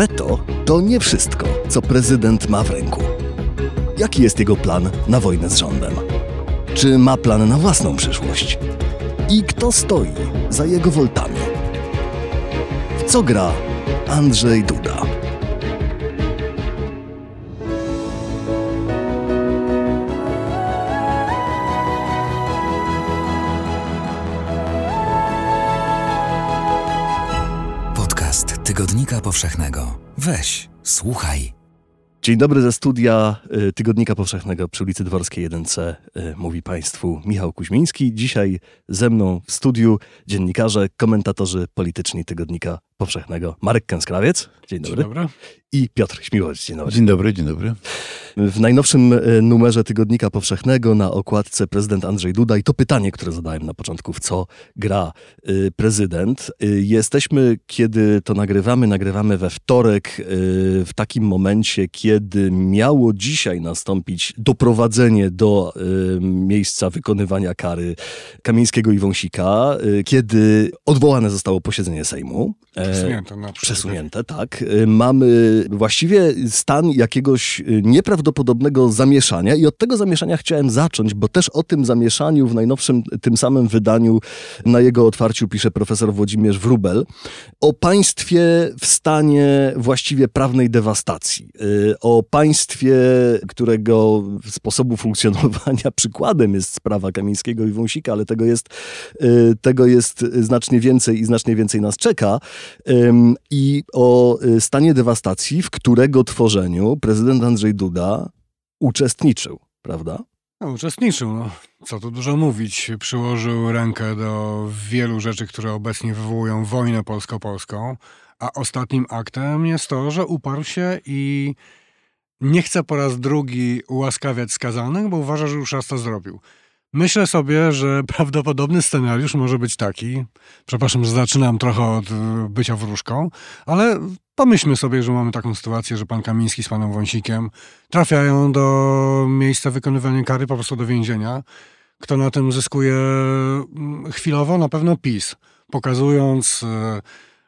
weto to nie wszystko, co prezydent ma w ręku. Jaki jest jego plan na wojnę z rządem? Czy ma plan na własną przyszłość? I kto stoi za jego woltami? W co gra Andrzej Duda? Powszechnego. Weź, słuchaj. Dzień dobry ze studia y, Tygodnika Powszechnego przy ulicy Dworskiej 1C. y, Mówi Państwu Michał Kuźmiński. Dzisiaj ze mną w studiu dziennikarze, komentatorzy polityczni Tygodnika Powszechnego. Marek Kęskrawiec. Dzień dobry. Dzień dobry. I Piotr Śmiłowicz. Dzień dobry. Dzień dobry, dzień dobry. W najnowszym e, numerze Tygodnika Powszechnego na okładce prezydent Andrzej Duda i to pytanie, które zadałem na początku, w co gra y, prezydent. Y, Jesteśmy, kiedy to nagrywamy, nagrywamy we wtorek, w takim momencie, kiedy miało dzisiaj nastąpić doprowadzenie do miejsca wykonywania kary Kamińskiego i Wąsika, kiedy odwołane zostało posiedzenie Sejmu. Przesunięte na Przesunięte, tak. Y, Mamy właściwie stan jakiegoś y, nieprawdopodobnego zamieszania i od tego zamieszania chciałem zacząć, bo też o tym zamieszaniu w najnowszym, tym samym wydaniu na jego otwarciu pisze profesor Włodzimierz Wrubel. O państwie w stanie właściwie prawnej dewastacji. Y, O państwie, którego sposobu funkcjonowania przykładem jest sprawa Kamińskiego i Wąsika, ale tego jest, tego jest znacznie więcej i znacznie więcej nas czeka. I o y, stanie dewastacji, w którego tworzeniu prezydent Andrzej Duda uczestniczył, prawda? No, uczestniczył, no. co tu dużo mówić. Przyłożył rękę do wielu rzeczy, które obecnie wywołują wojnę polsko-polską, a ostatnim aktem jest to, że uparł się i nie chce po raz drugi ułaskawiać skazanych, bo uważa, że już raz to zrobił. Myślę sobie, że prawdopodobny scenariusz może być taki. Przepraszam, że zaczynam trochę od y, bycia wróżką, ale pomyślmy sobie, że mamy taką sytuację, że pan Kamiński z panem Wąsikiem trafiają do miejsca wykonywania kary, po prostu do więzienia. Kto na tym zyskuje mm, chwilowo? Na pewno PiS, pokazując y,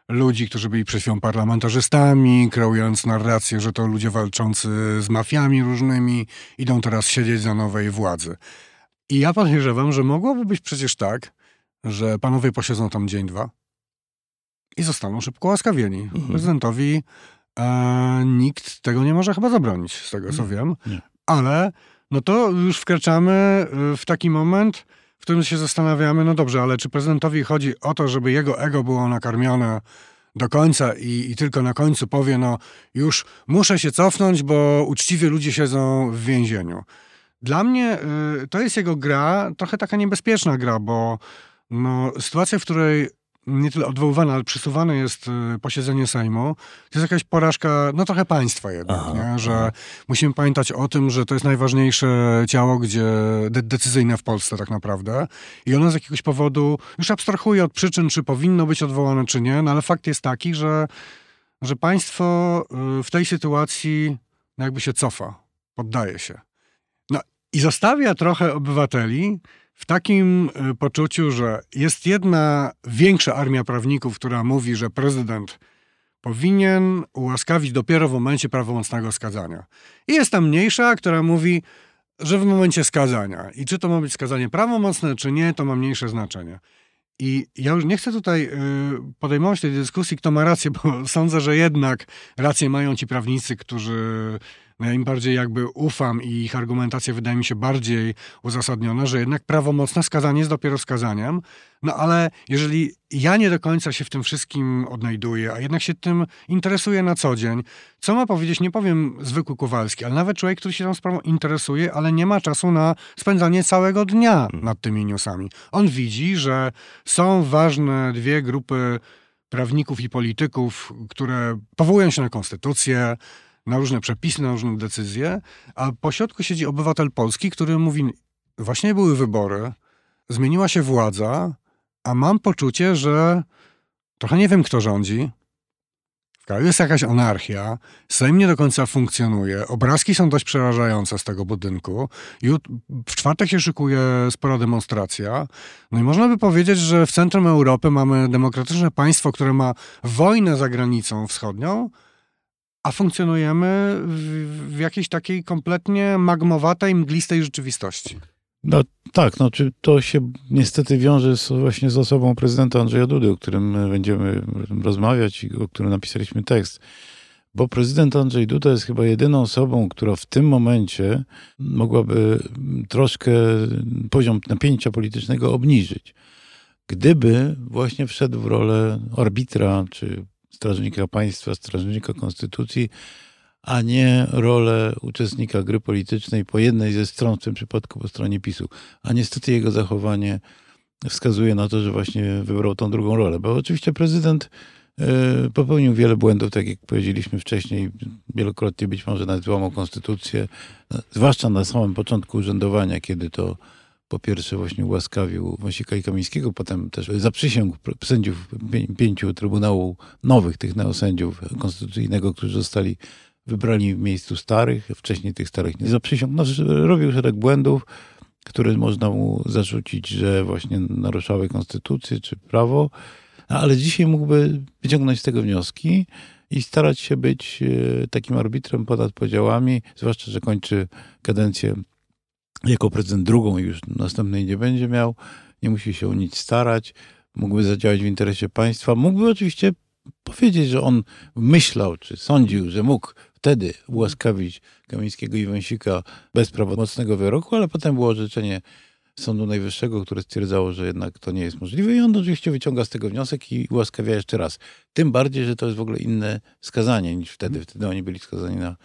ludzi, którzy byli przed chwilą parlamentarzystami, kreując narrację, że to ludzie walczący z mafiami różnymi, idą teraz siedzieć za nowej władzy. I ja podejrzewam, że mogłoby być przecież tak, że panowie posiedzą tam dzień, dwa i zostaną szybko łaskawieni. Prezydentowi e, nikt tego nie może chyba zabronić, z tego co wiem. nie. Ale no to już wkraczamy y, w taki moment, w którym się zastanawiamy, no dobrze, ale czy prezydentowi chodzi o to, żeby jego ego było nakarmione do końca i, i tylko na końcu powie, no już muszę się cofnąć, bo uczciwie ludzie siedzą w więzieniu. Dla mnie y, to jest jego gra, trochę taka niebezpieczna gra, bo no, sytuacja, w której nie tyle odwoływane, ale przesuwane jest y, posiedzenie Sejmu, to jest jakaś porażka, no trochę państwa jednak, Aha, że musimy pamiętać o tym, że to jest najważniejsze ciało, gdzie de- decyzyjne w Polsce tak naprawdę. I ono z jakiegoś powodu, już abstrahuje od przyczyn, czy powinno być odwołane, czy nie, no ale fakt jest taki, że, że państwo y, w tej sytuacji no jakby się cofa, poddaje się. I zostawia trochę obywateli w takim y, poczuciu, że jest jedna większa armia prawników, która mówi, że prezydent powinien ułaskawić dopiero w momencie prawomocnego skazania. I jest ta mniejsza, która mówi, że w momencie skazania. I czy to ma być skazanie prawomocne, czy nie, to ma mniejsze znaczenie. I ja już nie chcę tutaj y, podejmować tej dyskusji, kto ma rację, bo sądzę, że jednak rację mają ci prawnicy, którzy im bardziej jakby ufam i ich argumentacja wydaje mi się bardziej uzasadniona, że jednak prawomocne skazanie jest dopiero skazaniem. No ale jeżeli ja nie do końca się w tym wszystkim odnajduję, a jednak się tym interesuję na co dzień, co ma powiedzieć, nie powiem zwykły Kowalski, ale nawet człowiek, który się tą sprawą interesuje, ale nie ma czasu na spędzanie całego dnia nad tymi newsami. On widzi, że są ważne dwie grupy prawników i polityków, które powołują się na konstytucję, na różne przepisy, na różne decyzje, a po środku siedzi obywatel polski, który mówi, właśnie były wybory, zmieniła się władza, a mam poczucie, że trochę nie wiem, kto rządzi. W kraju jest jakaś anarchia, Sejm nie do końca funkcjonuje, obrazki są dość przerażające z tego budynku. W czwartek się szykuje spora demonstracja. No i można by powiedzieć, że w centrum Europy mamy demokratyczne państwo, które ma wojnę za granicą wschodnią, a funkcjonujemy w, w jakiejś takiej kompletnie magmowatej, mglistej rzeczywistości. No tak, no czy to się niestety wiąże z, właśnie z osobą prezydenta Andrzeja Dudy, o którym będziemy rozmawiać i o którym napisaliśmy tekst. Bo prezydent Andrzej Duda jest chyba jedyną osobą, która w tym momencie mogłaby troszkę poziom napięcia politycznego obniżyć. Gdyby właśnie wszedł w rolę arbitra, czy strażnika państwa, strażnika konstytucji, a nie rolę uczestnika gry politycznej po jednej ze stron, w tym przypadku po stronie PiSu. A niestety jego zachowanie wskazuje na to, że właśnie wybrał tą drugą rolę. Bo oczywiście prezydent e, popełnił wiele błędów, tak jak powiedzieliśmy wcześniej, wielokrotnie być może nawet złamał konstytucję, zwłaszcza na samym początku urzędowania, kiedy to po pierwsze właśnie ułaskawił Wąsika i Kamińskiego, potem też zaprzysięgł sędziów pięciu Trybunału Nowych, tych neosędziów konstytucyjnego, którzy zostali wybrani w miejscu starych, wcześniej tych starych nie zaprzysiągł. No, robił szereg błędów, które można mu zarzucić, że właśnie naruszały konstytucję czy prawo, ale dzisiaj mógłby wyciągnąć z tego wnioski i starać się być e, takim arbitrem ponad podziałami, zwłaszcza, że kończy kadencję jako prezydent drugą już następnej nie będzie miał, nie musi się o nic starać, mógłby zadziałać w interesie państwa, mógłby oczywiście powiedzieć, że on myślał, czy sądził, że mógł wtedy ułaskawić Kamińskiego i Wąsika bez prawomocnego wyroku, ale potem było orzeczenie Sądu Najwyższego, które stwierdzało, że jednak to nie jest możliwe i on oczywiście wyciąga z tego wniosek i ułaskawia jeszcze raz. Tym bardziej, że to jest w ogóle inne skazanie niż wtedy. Wtedy oni byli skazani na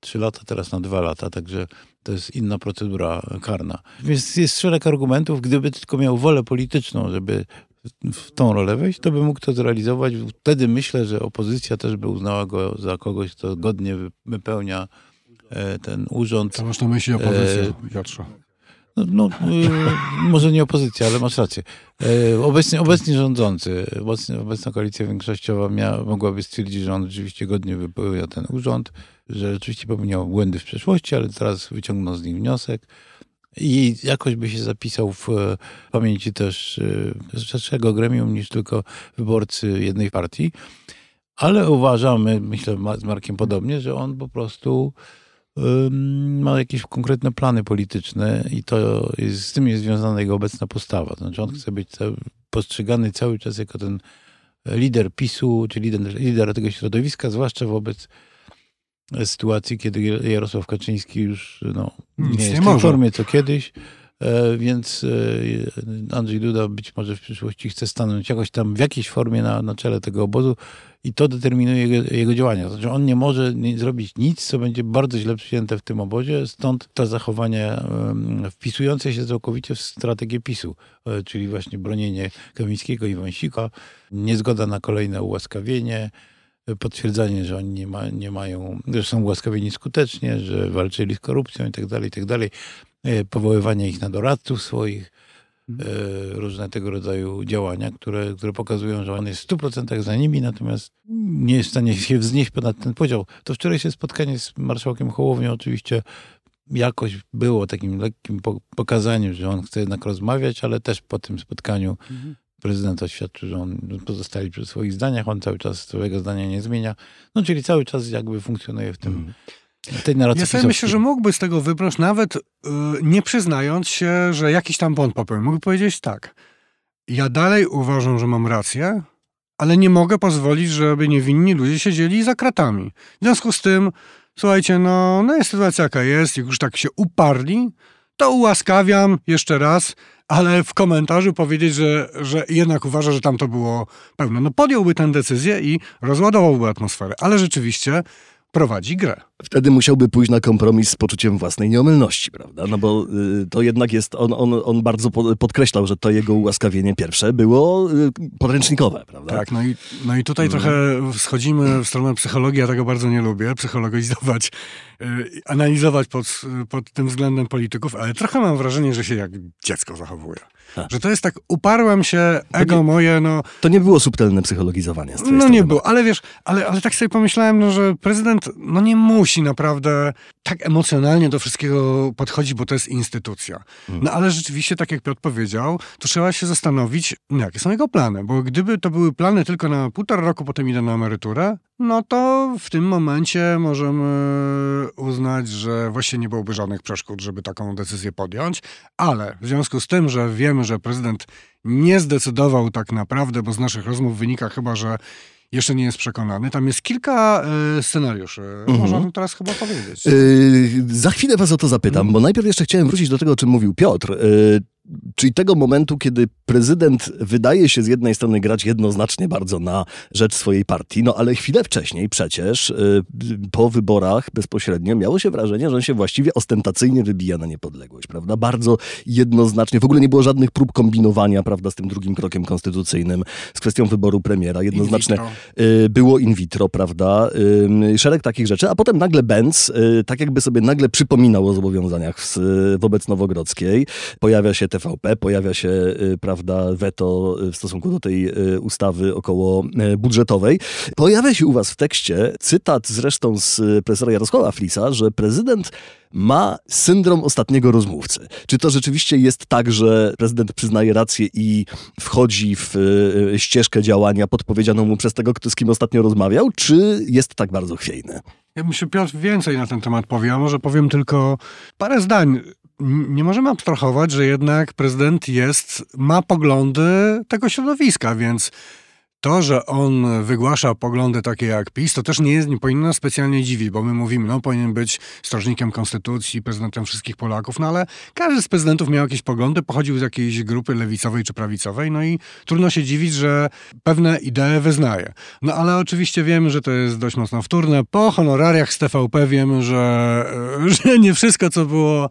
trzy lata, teraz na dwa lata, także to jest inna procedura karna. Więc jest szereg argumentów, gdyby tylko miał wolę polityczną, żeby w tą rolę wejść, to by mógł to zrealizować. Wtedy myślę, że opozycja też by uznała go za kogoś, kto godnie wypełnia e, ten urząd. Co masz na myśli opozycja, e, Piotrze? No, no y, może nie opozycja, ale masz rację. E, obecnie, obecnie rządzący, obecna koalicja większościowa miała, mogłaby stwierdzić, że on rzeczywiście godnie wypełnia ten urząd, że rzeczywiście popełniał błędy w przeszłości, ale teraz wyciągnął z nich wniosek i jakoś by się zapisał w pamięci też e, szerszego gremium niż tylko wyborcy jednej partii. Ale uważamy, myślę z Markiem podobnie, że on po prostu ma jakieś konkretne plany polityczne i to jest, z tym jest związana jego obecna postawa. Znaczy on chce być postrzegany cały czas jako ten lider PiSu, czy lider, lider tego środowiska, zwłaszcza wobec sytuacji, kiedy Jarosław Kaczyński już no, nie jest w tej formie co kiedyś, e, więc e, Andrzej Duda być może w przyszłości chce stanąć jakoś tam w jakiejś formie na, na czele tego obozu i to determinuje jego, jego działania. Znaczy on nie może nie zrobić nic, co będzie bardzo źle przyjęte w tym obozie, stąd to zachowanie wpisujące się całkowicie w strategię PiSu, e, czyli właśnie bronienie Kamińskiego i Wąsika, niezgoda na kolejne ułaskawienie, potwierdzenie, że oni nie, ma, nie mają, że są łaskawieni skutecznie, że walczyli z korupcją i tak dalej, i tak dalej. E, powoływanie ich na doradców swoich, e, różne tego rodzaju działania, które, które pokazują, że on jest w 100% za nimi, natomiast nie jest w stanie się wznieść ponad ten podział. To wczorajsze spotkanie z marszałkiem Hołownią oczywiście jakoś było takim lekkim pokazaniem, że on chce jednak rozmawiać, ale też po tym spotkaniu mhm prezydent oświadczył, że on pozostali przy swoich zdaniach, on cały czas swojego zdania nie zmienia. No czyli cały czas jakby funkcjonuje w tym. Mm. Tej narracji ja sobie myślę, że mógłby z tego wybrać, nawet yy, nie przyznając się, że jakiś tam błąd popełnił. Mógłby powiedzieć tak. Ja dalej uważam, że mam rację, ale nie mogę pozwolić, żeby niewinni ludzie siedzieli za kratami. W związku z tym, słuchajcie, no, no jest sytuacja jaka jest, jak już tak się uparli, to ułaskawiam jeszcze raz, ale w komentarzu powiedzieć, że, że jednak uważa, że tam to było pełno. No podjąłby tę decyzję i rozładowałby atmosferę, ale rzeczywiście prowadzi grę. Wtedy musiałby pójść na kompromis z poczuciem własnej nieomylności, prawda? No bo y, to jednak jest, on, on, on bardzo po, podkreślał, że to jego ułaskawienie pierwsze było y, podręcznikowe, prawda? Tak, no i, no i tutaj mhm. trochę schodzimy w stronę psychologii, ja tego bardzo nie lubię, psychologizować, y, analizować pod, pod tym względem polityków, ale trochę mam wrażenie, że się jak dziecko zachowuje. A. Że to jest tak, uparłem się, ego nie, moje, no... To nie było subtelne psychologizowanie. no nie było, ale wiesz, ale, ale tak sobie pomyślałem, no, że prezydent no nie musi naprawdę tak emocjonalnie do wszystkiego podchodzić, bo to jest instytucja. No ale rzeczywiście, tak jak Piotr powiedział, to trzeba się zastanowić, no, jakie są jego plany, bo gdyby to były plany tylko na półtora roku, potem idę na emeryturę, no to w tym momencie możemy uznać, że właściwie nie byłoby żadnych przeszkód, żeby taką decyzję podjąć, ale w związku z tym, że wiemy, że prezydent nie zdecydował tak naprawdę, bo z naszych rozmów wynika chyba, że jeszcze nie jest przekonany. Tam jest kilka y, scenariuszy. Mhm. Tym teraz chyba powiedzieć. Yy, za chwilę was o to zapytam, bo najpierw jeszcze chciałem wrócić do tego, o czym mówił Piotr. Yy, czyli tego momentu, kiedy prezydent wydaje się z jednej strony grać jednoznacznie bardzo na rzecz swojej partii, no ale chwilę wcześniej przecież yy, po wyborach bezpośrednio miało się wrażenie, że on się właściwie ostentacyjnie wybija na niepodległość, prawda? Bardzo jednoznacznie. W ogóle nie było żadnych prób kombinowania, prawda, z tym drugim krokiem konstytucyjnym, z kwestią wyboru premiera. Jednoznacznie In y, było in vitro, prawda? Y, Szereg takich rzeczy, a potem nagle Benz, y, tak jakby sobie nagle przypominał o zobowiązaniach wobec Nowogrodzkiej. Pojawia się TVP, pojawia się, y, prawda, weto w stosunku do tej y, ustawy około y, budżetowej. Pojawia się u was w tekście cytat zresztą z y, profesora Jarosława Flisa, że prezydent ma syndrom ostatniego rozmówcy. Czy to rzeczywiście jest tak, że prezydent przyznaje rację i wchodzi w y, ścieżkę działania podpowiedzianą mu przez tego, kto z kim ostatnio rozmawiał, czy jest tak bardzo chwiejny? Ja myślę, Piotr więcej na ten temat powie, a może powiem tylko parę zdań. Nie możemy abstrahować, że jednak prezydent jest, ma poglądy tego środowiska, więc to, że on wygłasza poglądy takie jak PiS, to też nie, jest, nie powinno nas specjalnie dziwić, bo my mówimy, no powinien być strażnikiem konstytucji, prezydentem wszystkich Polaków, no ale każdy z prezydentów miał jakieś poglądy, pochodził z jakiejś grupy lewicowej czy prawicowej, no i trudno się dziwić, że pewne idee wyznaje. No ale oczywiście wiemy, że to jest dość mocno wtórne. Po honorariach z TVP wiemy, że, że nie wszystko, co było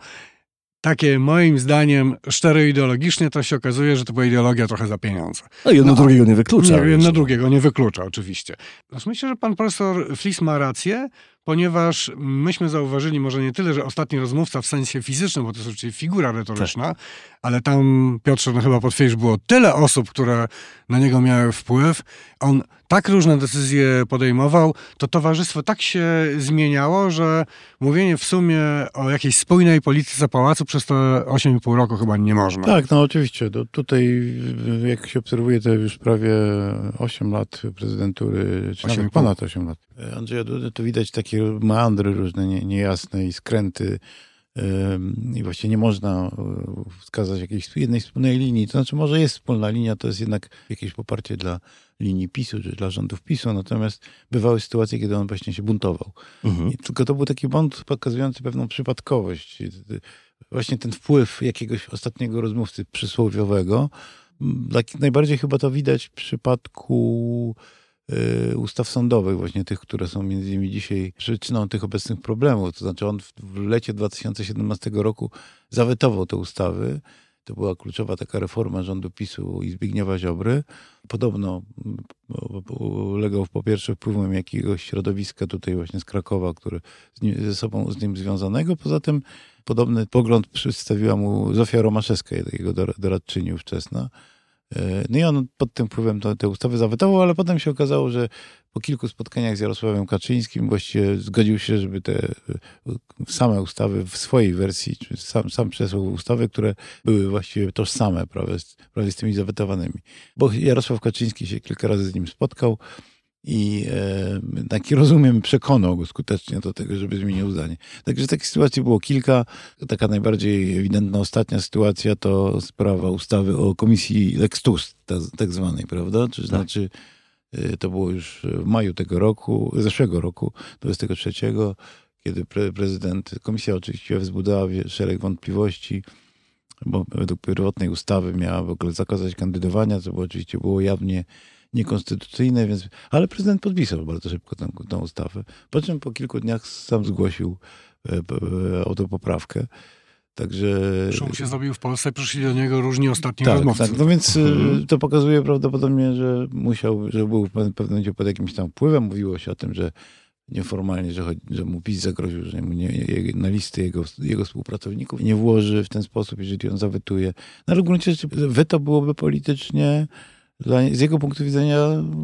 takie moim zdaniem szczere ideologicznie, to się okazuje, że to była ideologia trochę za pieniądze. No jedno No, drugiego nie wyklucza. Nie, jedno drugiego nie wyklucza, oczywiście. Znaczy, Myślę, że pan profesor Flis ma rację, ponieważ myśmy zauważyli może nie tyle, że ostatni rozmówca w sensie fizycznym, bo to jest oczywiście figura retoryczna, ale tam, Piotrze, no chyba potwierdzisz, było tyle osób, które na niego miały wpływ. On tak różne decyzje podejmował, to towarzystwo tak się zmieniało, że mówienie w sumie o jakiejś spójnej polityce pałacu przez te 8,5 roku chyba nie można. Tak, no oczywiście. To tutaj, jak się obserwuje, to już prawie 8 lat prezydentury, czy Osiem i nawet pół. ponad 8 lat. Andrzeja Dudy, to widać takie meandry różne, nie, niejasne i skręty. I właściwie nie można y, wskazać jakiejś jednej wspólnej linii. To znaczy, może jest wspólna linia, to jest jednak jakieś poparcie dla linii PiSu, czy dla rządów PiSu, natomiast bywały sytuacje, kiedy on właśnie się buntował. Mhm. Tylko to był taki błąd pokazujący pewną przypadkowość. Właśnie ten wpływ jakiegoś ostatniego rozmówcy przysłowiowego. Tak najbardziej chyba to widać w przypadku ustaw sądowych, właśnie tych, które są między innymi dzisiaj przyczyną tych obecnych problemów. To znaczy on w, lecie 2017 roku zawetował te ustawy. To była kluczowa taka reforma rządu PiSu i Zbigniewa Ziobry. Podobno mm, ulegał po pierwsze wpływom jakiegoś środowiska tutaj właśnie z Krakowa, które z nim, ze sobą z nim związanego. Poza tym podobny pogląd przedstawiła mu Zofia Romaszewska, jego dor- doradczyni ówczesna. E, No i on pod tym wpływem te ustawy zawetował, ale potem się okazało, że po kilku spotkaniach z Jarosławem Kaczyńskim właściwie zgodził się, żeby te e, same ustawy w swojej wersji, czy sam, sam przesłał ustawy, które były właściwie tożsame prawie z, prawie z tymi zawetowanymi. Bo Jarosław Kaczyński się kilka razy z nim spotkał i e, taki rozumiem przekonał go skutecznie do tego, żeby zmienił zdanie. Także takich sytuacji było kilka. Taka najbardziej ewidentna ostatnia sytuacja to sprawa ustawy o komisji Lex Tusk, ta, tak zwanej, prawda? Czy znaczy y, to było już w maju tego roku, zeszłego roku, 23, kiedy pre, prezydent, komisja oczywiście wzbudzała szereg wątpliwości, bo według pierwotnej ustawy miała w ogóle zakazać kandydowania, co było, oczywiście było jawnie niekonstytucyjne, więc, ale prezydent podpisał bardzo szybko tę, tę ustawę. Po czym po kilku dniach sam zgłosił e, p- e, autopoprawkę. Także. Szum się zrobił w Polsce, przyszli do niego różni ostatni Tak, rozmówcy. tak. No więc y, Mhm. to pokazuje prawdopodobnie, że musiał, że był w pewnym momencie pod jakimś tam wpływem. Mówiło się o tym, że nieformalnie, że, chodzi, że mu PiS zagroził, że mu nie, na listy jego, jego współpracowników nie włoży w ten sposób, jeżeli on zawetuje. No ale w gruncie rzeczy weto byłoby politycznie dla, z jego punktu widzenia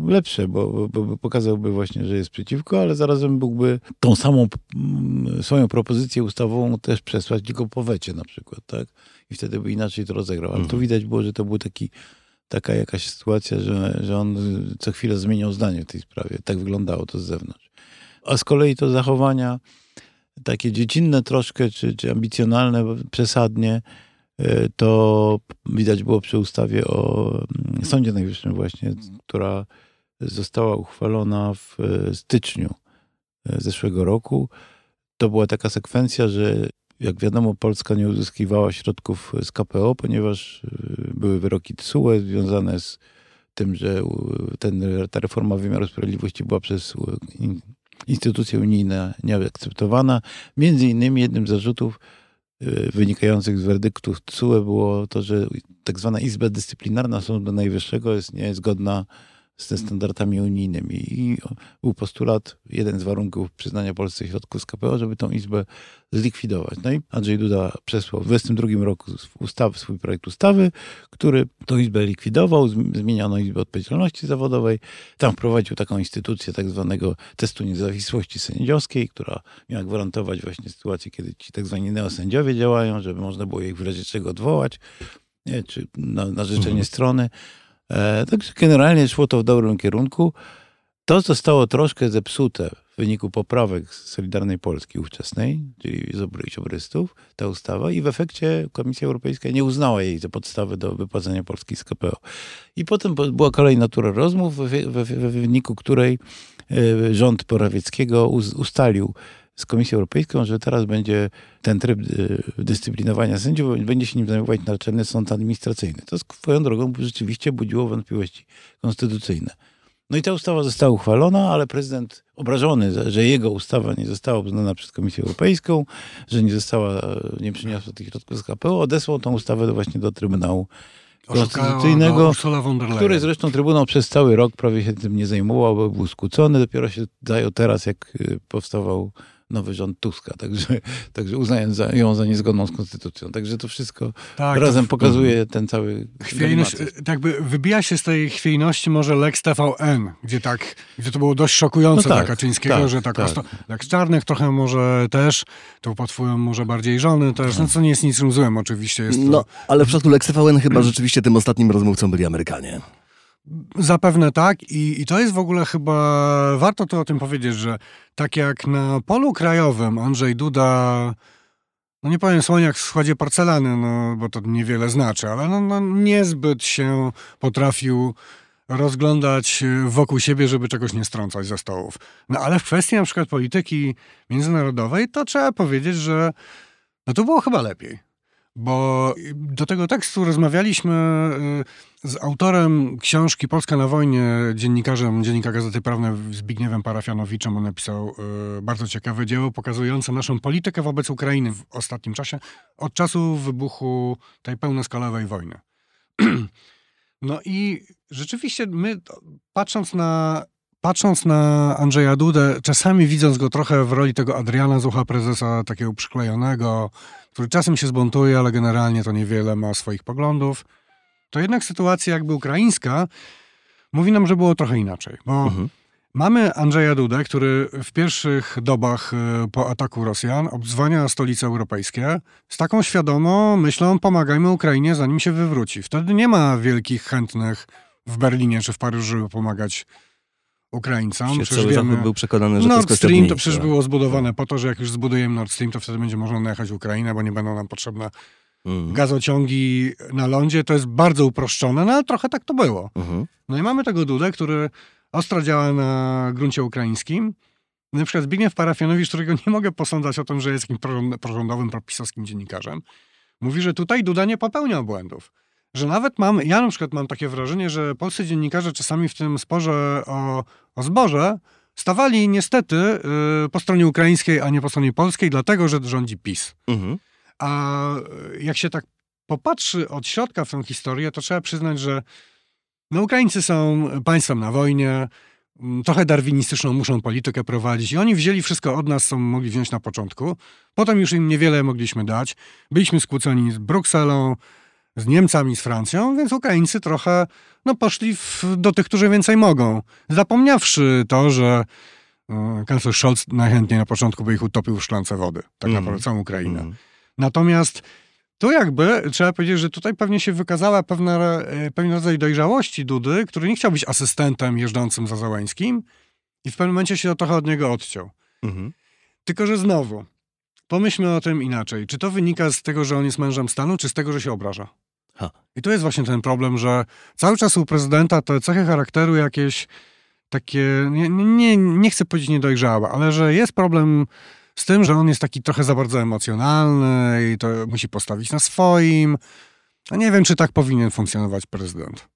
lepsze, bo, bo, bo, pokazałby właśnie, że jest przeciwko, ale zarazem mógłby tą samą mm, swoją propozycję ustawową też przesłać tylko po wecie na przykład, tak? I wtedy by inaczej to rozegrał. Ale tu Mhm. widać było, że to był taki, taka jakaś sytuacja, że, że on co chwilę zmieniał zdanie w tej sprawie. Tak wyglądało to z zewnątrz. A z kolei to zachowania takie dziecinne troszkę, czy, czy ambicjonalne przesadnie, y, to widać było przy ustawie o mm, Sądzie Najwyższym właśnie, która została uchwalona w y, styczniu y, zeszłego roku. To była taka sekwencja, że jak wiadomo Polska nie uzyskiwała środków z KPO, ponieważ były wyroki TSUE związane z tym, że ten, ta reforma wymiaru sprawiedliwości była przez in- instytucje unijne nieakceptowana. Między innymi jednym z zarzutów y, wynikających z werdyktów TSUE było to, że tak zwana Izba Dyscyplinarna Sądu Najwyższego jest niezgodna ze standardami unijnymi. I był postulat, jeden z warunków przyznania Polsce środków z KPO, żeby tą izbę zlikwidować. No i Andrzej Duda przesłał w 22 roku ustaw, swój projekt ustawy, który tą izbę likwidował, zm- zmieniono Izbę Odpowiedzialności Zawodowej. Tam wprowadził taką instytucję tak zwanego testu niezawisłości sędziowskiej, która miała gwarantować właśnie sytuację, kiedy ci tak zwani neosędziowie działają, żeby można było ich w razie czego odwołać, nie, czy na, na życzenie Mhm. strony. E, także generalnie szło to w dobrym kierunku. To zostało troszkę zepsute w wyniku poprawek Solidarnej Polski ówczesnej, czyli z obry- ziobrystów, ta ustawa i w efekcie Komisja Europejska nie uznała jej za podstawę do wypłacenia Polski z KPO. I potem po- była kolejna tura rozmów, w, w, w, wyniku której e, rząd Morawieckiego uz, ustalił z Komisją Europejską, że teraz będzie ten tryb e, dyscyplinowania sędziów, będzie się nim zajmować Naczelny Sąd Administracyjny. To swoją drogą rzeczywiście budziło wątpliwości konstytucyjne. No i ta ustawa została uchwalona, ale prezydent obrażony, że- jego ustawa nie została uznana przez Komisję Europejską, że nie została, nie przyniosła tych środków z KPO, odesłał tą ustawę właśnie do Trybunału Oszukała Konstytucyjnego, który zresztą Trybunał przez cały rok prawie się tym nie zajmował, bo był skłócony. Dopiero się zajął teraz, jak y, powstawał nowy rząd Tuska. Także, także uznając za, ją za niezgodną z konstytucją. Także to wszystko tak, to razem pokazuje ten cały Chwiejność, e, jakby wybija się z tej chwiejności może Lex TVN, gdzie tak, gdzie to było dość szokujące No dla tak, Kaczyńskiego, tak, że tak, tak. Osto, Lex Czarnek trochę może też, to wpływem może bardziej żony też, no co nie jest nic złym oczywiście, jest to No, ale w przypadku Lex TVN chyba rzeczywiście tym ostatnim rozmówcą byli Amerykanie. Zapewne tak I, i to jest w ogóle chyba, warto tu o tym powiedzieć, że tak jak na polu krajowym Andrzej Duda, no nie powiem słoniak w składzie porcelany, no bo to niewiele znaczy, ale no, no niezbyt się potrafił rozglądać wokół siebie, żeby czegoś nie strącać ze stołów. No ale w kwestii na przykład polityki międzynarodowej, to trzeba powiedzieć, że no to było chyba lepiej. Bo do tego tekstu rozmawialiśmy y, z autorem książki Polska na wojnie, dziennikarzem Dziennika Gazety Prawnej Zbigniewem Parafianowiczem. On napisał y, bardzo ciekawe dzieło pokazujące naszą politykę wobec Ukrainy w ostatnim czasie, od czasu wybuchu tej pełnoskalowej wojny. No i rzeczywiście my, patrząc na, patrząc na Andrzeja Dudę, czasami widząc go trochę w roli tego Adriana Zucha, prezesa takiego przyklejonego, który czasem się zbuntuje, ale generalnie to niewiele ma swoich poglądów, to jednak sytuacja jakby ukraińska mówi nam, że było trochę inaczej. Bo Mhm. mamy Andrzeja Dudę, który w pierwszych dobach e, po ataku Rosjan obdzwania stolice europejskie z taką świadomą myślą, pomagajmy Ukrainie, zanim się wywróci. Wtedy nie ma wielkich chętnych w Berlinie czy w Paryżu, żeby pomagać Ukraińcom. Przecież cały wiemy- Zachód był przekonany, że Nord Stream to przecież tak. było zbudowane po to, że jak już zbudujemy Nord Stream, to wtedy będzie można najechać Ukrainę, bo nie będą nam potrzebne Mhm. gazociągi na lądzie. To jest bardzo uproszczone, no ale trochę tak to było. Mhm. No i mamy tego Dudę, który ostro działa na gruncie ukraińskim. Na przykład Zbigniew Parafianowicz, którego nie mogę posądzać o tym, że jest jakimś prorząd- prorządowym, propisowskim dziennikarzem, mówi, że tutaj Duda nie popełniał błędów. Że nawet mam, ja na przykład mam takie wrażenie, że polscy dziennikarze czasami w tym sporze o, o zboże stawali niestety y, po stronie ukraińskiej, a nie po stronie polskiej, dlatego, że rządzi PiS. Mhm. A jak się tak popatrzy od środka w tę historię, to trzeba przyznać, że no, Ukraińcy są państwem na wojnie, mm, trochę darwinistyczną muszą politykę prowadzić i oni wzięli wszystko od nas, co mogli wziąć na początku. Potem już im niewiele mogliśmy dać. Byliśmy skłóceni z Brukselą, z Niemcami, z Francją, więc Ukraińcy trochę no, poszli w, do tych, którzy więcej mogą. Zapomniawszy to, że e, kanclerz Scholz najchętniej na początku by ich utopił w szklance wody, tak Mhm. naprawdę całą Ukrainę. Mhm. Natomiast tu jakby trzeba powiedzieć, że tutaj pewnie się wykazała pewna, e, pewien rodzaj dojrzałości Dudy, który nie chciał być asystentem jeżdżącym za Załęskim i w pewnym momencie się trochę od niego odciął. Mhm. Tylko, że znowu, pomyślmy o tym inaczej. Czy to wynika z tego, że on jest mężem stanu, czy z tego, że się obraża? Ha. I tu jest właśnie ten problem, że cały czas u prezydenta te cechy charakteru jakieś takie, nie, nie, nie chcę powiedzieć niedojrzałe, ale że jest problem z tym, że on jest taki trochę za bardzo emocjonalny i to musi postawić na swoim. A nie wiem, czy tak powinien funkcjonować prezydent.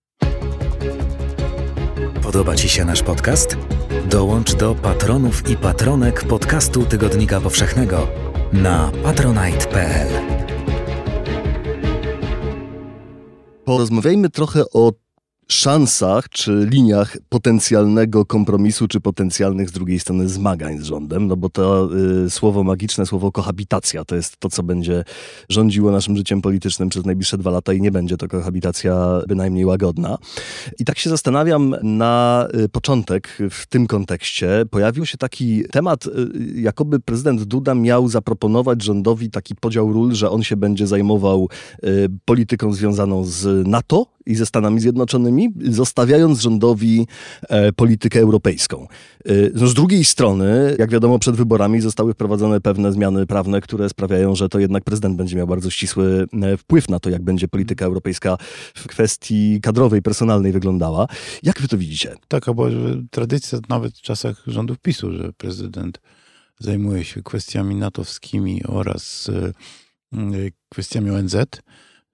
Podoba Ci się nasz podcast? Dołącz do patronów i patronek podcastu Tygodnika Powszechnego na patronite.pl. Porozmawiajmy trochę o szansach czy liniach potencjalnego kompromisu, czy potencjalnych z drugiej strony zmagań z rządem, no bo to y, słowo magiczne, słowo kohabitacja to jest to, co będzie rządziło naszym życiem politycznym przez najbliższe dwa lata i nie będzie to kohabitacja bynajmniej łagodna. I tak się zastanawiam na y, początek w tym kontekście pojawił się taki temat, y, jakoby prezydent Duda miał zaproponować rządowi taki podział ról, że on się będzie zajmował y, polityką związaną z NATO i ze Stanami Zjednoczonymi, zostawiając rządowi e, politykę europejską. Y, No z drugiej strony, jak wiadomo, przed wyborami zostały wprowadzone pewne zmiany prawne, które sprawiają, że to jednak prezydent będzie miał bardzo ścisły e, wpływ na to, jak będzie polityka europejska w kwestii kadrowej, personalnej wyglądała. Jak wy to widzicie? Taka była że tradycja nawet w czasach rządów PiSu, że prezydent zajmuje się kwestiami natowskimi oraz e, e, kwestiami ONZ.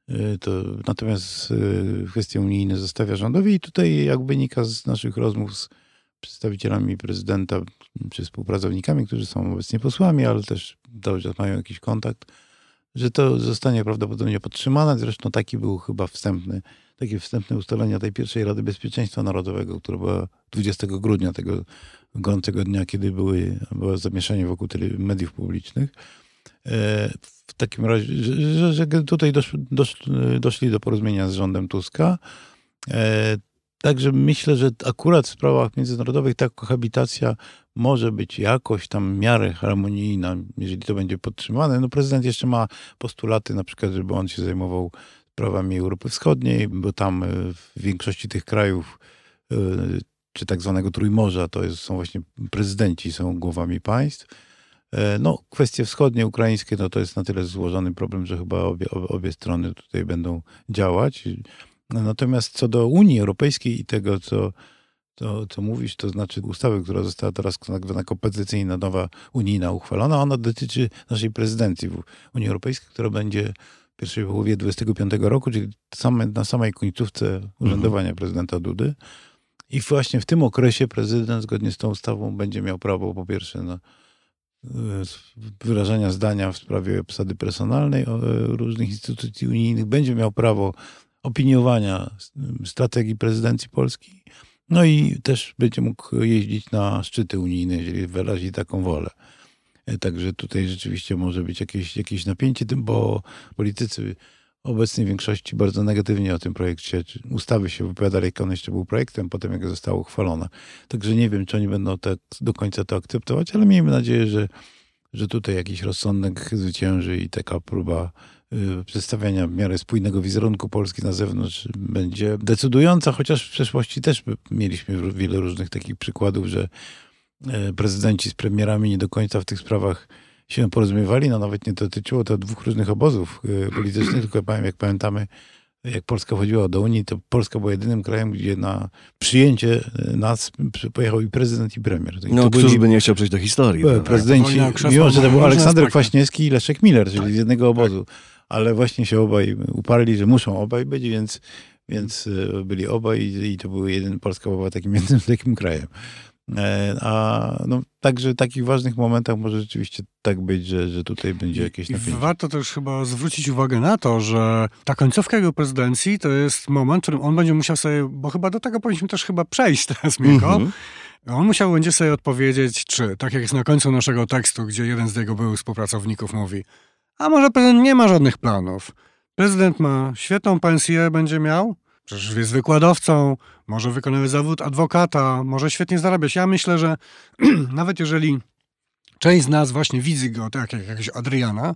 E, To, natomiast e, kwestie unijne zostawia rządowi i tutaj jak wynika z naszych rozmów z przedstawicielami prezydenta czy współpracownikami, którzy są obecnie posłami, ale też cały czas mają jakiś kontakt, że to zostanie prawdopodobnie podtrzymane. Zresztą taki był chyba wstępny, takie wstępne ustalenia tej pierwszej Rady Bezpieczeństwa Narodowego, która była 20 grudnia tego gorącego dnia, kiedy były, było zamieszanie wokół mediów publicznych. W takim razie, że, że, że tutaj dosz, dosz, doszli do porozumienia z rządem Tuska. E, Także myślę, że akurat w sprawach międzynarodowych ta kohabitacja może być jakoś tam w miarę harmonijna, jeżeli to będzie podtrzymane. No prezydent jeszcze ma postulaty, na przykład, żeby on się zajmował sprawami Europy Wschodniej, bo tam e, w większości tych krajów, e, czy tak zwanego Trójmorza, to jest, są właśnie prezydenci, są głowami państw. E, No, kwestie wschodnie, ukraińskie, no to jest na tyle złożony problem, że chyba obie, obie, strony tutaj będą działać. Natomiast co do Unii Europejskiej i tego, co, to, co mówisz, to znaczy ustawy, która została teraz tak zwana kompetencyjna, nowa unijna uchwalona, ona dotyczy naszej prezydencji w Unii Europejskiej, która będzie w pierwszej połowie 2025 roku, czyli same, na samej końcówce urzędowania prezydenta Dudy. I właśnie w tym okresie prezydent, zgodnie z tą ustawą, będzie miał prawo po pierwsze na e, wyrażania zdania w sprawie obsady personalnej e, różnych instytucji unijnych, będzie miał prawo opiniowania strategii prezydencji Polski, no i też będzie mógł jeździć na szczyty unijne, jeżeli wyrazi taką wolę. E, Także tutaj rzeczywiście może być jakieś, jakieś napięcie, bo politycy obecnej większości bardzo negatywnie o tym projekcie ustawy się wypowiadali, jak on jeszcze był projektem, potem jak zostało uchwalone. Także nie wiem, czy oni będą tak do końca to akceptować, ale miejmy nadzieję, że, że tutaj jakiś rozsądek zwycięży i taka próba y, przedstawiania w miarę spójnego wizerunku Polski na zewnątrz będzie decydująca, chociaż w przeszłości też mieliśmy wiele różnych takich przykładów, że e, prezydenci z premierami nie do końca w tych sprawach się porozumiewali. No nawet nie dotyczyło to dwóch różnych obozów e, politycznych, tylko powiem, jak pamiętamy, jak Polska wchodziła do Unii, to Polska była jedynym krajem, gdzie na przyjęcie e, nas pojechał i prezydent, i premier. I No, któż byli by nie chciał przejść do historii? prezydenci, krzesła mimo że to był Aleksander. Kwaśniewski i Leszek Miller, czyli z jednego obozu. Ale właśnie się obaj uparli, że muszą obaj być, więc, więc e, byli obaj i, i to były jeden, Polska była takim jednym takim krajem. E, A no, także w takich ważnych momentach może rzeczywiście tak być, że, że tutaj będzie jakieś I napięcie. warto też chyba zwrócić uwagę na to, że ta końcówka jego prezydencji to jest moment, w którym on będzie musiał sobie, bo chyba do tego powinniśmy też chyba przejść teraz, Mirko, Mhm. on musiał będzie sobie odpowiedzieć, czy, tak jak jest na końcu naszego tekstu, gdzie jeden z jego byłych współpracowników mówi, a może prezydent nie ma żadnych planów, Prezydent ma świetną pensję, będzie miał. Przecież jest wykładowcą, może wykonywać zawód adwokata, może świetnie zarabiać. Ja myślę, że nawet jeżeli część z nas właśnie widzi go tak jak jakiegoś Adriana,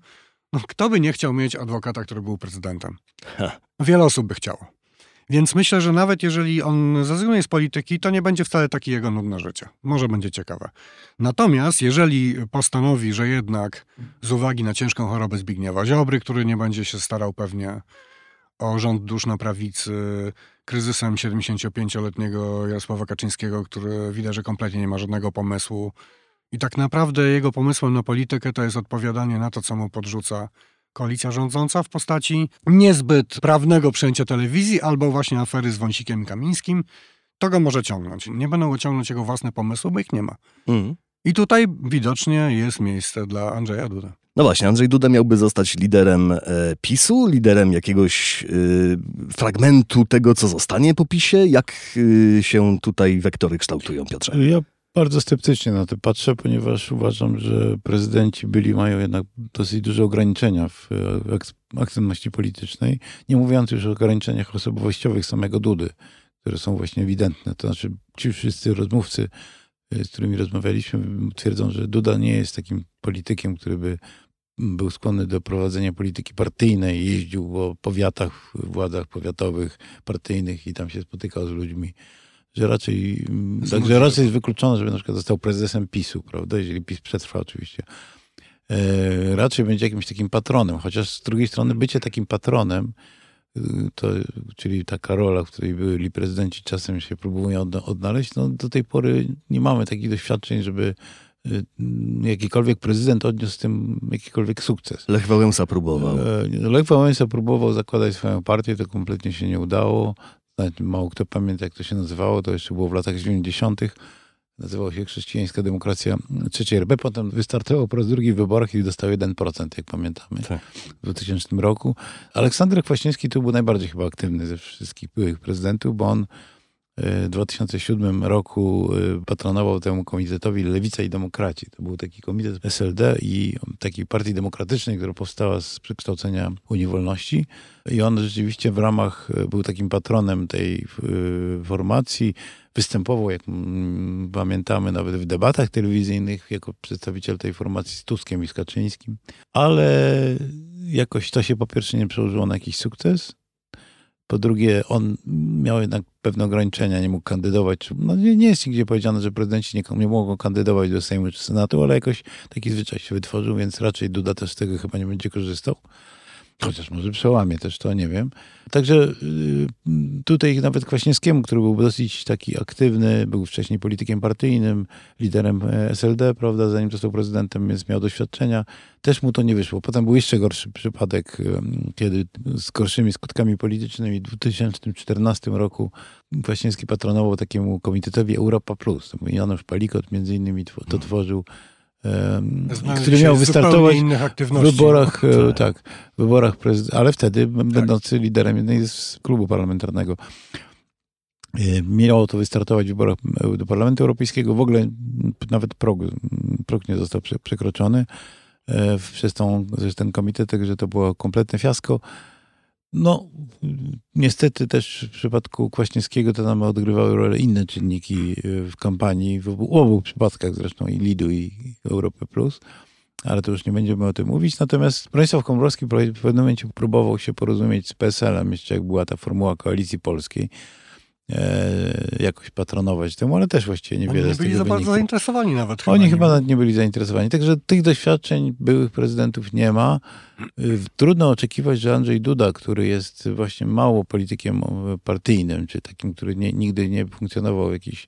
no kto by nie chciał mieć adwokata, który był prezydentem? Wiele osób by chciało. Więc myślę, że nawet jeżeli on zrezygnuje z polityki, to nie będzie wcale takie jego nudne życie. Może będzie ciekawe. Natomiast jeżeli postanowi, że jednak z uwagi na ciężką chorobę Zbigniewa Ziobry, który nie będzie się starał pewnie o rząd dusz na prawicy, kryzysem 75-letniego Jarosława Kaczyńskiego, który widać, że kompletnie nie ma żadnego pomysłu. I tak naprawdę jego pomysłem na politykę to jest odpowiadanie na to, co mu podrzuca koalicja rządząca w postaci niezbyt prawnego przejęcia telewizji albo właśnie afery z Wąsikiem Kamińskim. To go może ciągnąć. Nie będą go ciągnąć jego własne pomysły, bo ich nie ma. Mhm. I tutaj widocznie jest miejsce dla Andrzeja Duda. No właśnie, Andrzej Duda miałby zostać liderem e, PiSu, liderem jakiegoś e, fragmentu tego, co zostanie po PiSie. Jak e, się tutaj wektory kształtują, Piotrze? Ja bardzo sceptycznie na to patrzę, ponieważ uważam, że prezydenci byli, mają jednak dosyć duże ograniczenia w e, aktywności politycznej. Nie mówiąc już o ograniczeniach osobowościowych samego Dudy, które są właśnie ewidentne. To znaczy ci wszyscy rozmówcy, e, z którymi rozmawialiśmy, twierdzą, że Duda nie jest takim politykiem, który by był skłonny do prowadzenia polityki partyjnej, jeździł po powiatach, władzach powiatowych, partyjnych i tam się spotykał z ludźmi że raczej, także raczej jest wykluczone, żeby na przykład został prezesem PiSu, prawda, jeżeli PiS przetrwa oczywiście. E, raczej będzie jakimś takim patronem, chociaż z drugiej strony bycie takim patronem, y, to, czyli taka rola, w której byli prezydenci czasem się próbują odnaleźć, no do tej pory nie mamy takich doświadczeń, żeby jakikolwiek prezydent odniósł z tym jakikolwiek sukces. Lech Wałęsa próbował. E, Lech Wałęsa próbował zakładać swoją partię, to kompletnie się nie udało. Nawet mało kto pamięta, jak to się nazywało, to jeszcze było w latach 90. Nazywało się Chrześcijańska Demokracja III RB. Potem wystartował po raz drugi w wyborach i dostał 1%, jak pamiętamy, tak. w 2000 roku. Aleksander Kwaśniewski tu był najbardziej chyba aktywny ze wszystkich byłych prezydentów, bo on 2007 roku y, patronował temu komitetowi Lewica i Demokraci. To był taki komitet SLD i takiej partii demokratycznej, która powstała z przekształcenia Unii Wolności. I on rzeczywiście w ramach, y, był takim patronem tej y, formacji. Występował, jak pamiętamy, nawet w debatach telewizyjnych jako przedstawiciel tej formacji z Tuskiem i z Kaczyńskim. Ale jakoś to się po pierwsze nie przełożyło na jakiś sukces. Po drugie, on miał jednak pewne ograniczenia, nie mógł kandydować. No, nie, jest nigdzie powiedziane, że prezydenci nie, nie mogą kandydować do Sejmu czy Senatu, ale jakoś taki zwyczaj się wytworzył, więc raczej Duda też z tego chyba nie będzie korzystał. Chociaż może przełamie też to, nie wiem. Także y, tutaj nawet Kwaśniewskiemu, który był dosyć taki aktywny, był wcześniej politykiem partyjnym, liderem e, SLD, prawda, zanim został prezydentem, więc miał doświadczenia, też mu to nie wyszło. Potem był jeszcze gorszy przypadek, y, kiedy z gorszymi skutkami politycznymi w 2014 roku Kwaśniewski patronował takiemu komitetowi Europa Plus. Janusz Palikot między innymi to tworzył który miał wystartować w wyborach, no, tak, tak w wyborach ale wtedy tak. będący liderem jednej z klubu parlamentarnego. Miało to wystartować w wyborach do Parlamentu Europejskiego. W ogóle nawet prog, prog nie został przekroczony przez, tą, przez ten komitet, także to było kompletne fiasko. No, niestety też w przypadku Kwaśniewskiego to nam odgrywały rolę inne czynniki y, w kampanii, w obu przypadkach zresztą i Lidu i Europy Plus, ale to już nie będziemy o tym mówić. Natomiast Bronisław Komorowski w pewnym momencie próbował się porozumieć z PSL-em, jeszcze jak była ta formuła koalicji polskiej, e, jakoś patronować temu, ale też właściwie niewiele Oni nie byli za bardzo zainteresowani nawet. Chyba, Oni nie chyba nawet nie byli zainteresowani. Także tych doświadczeń byłych prezydentów nie ma. Y, trudno oczekiwać, że Andrzej Duda, który jest właśnie mało politykiem partyjnym, czy takim, który nie, nigdy nie funkcjonował w jakichś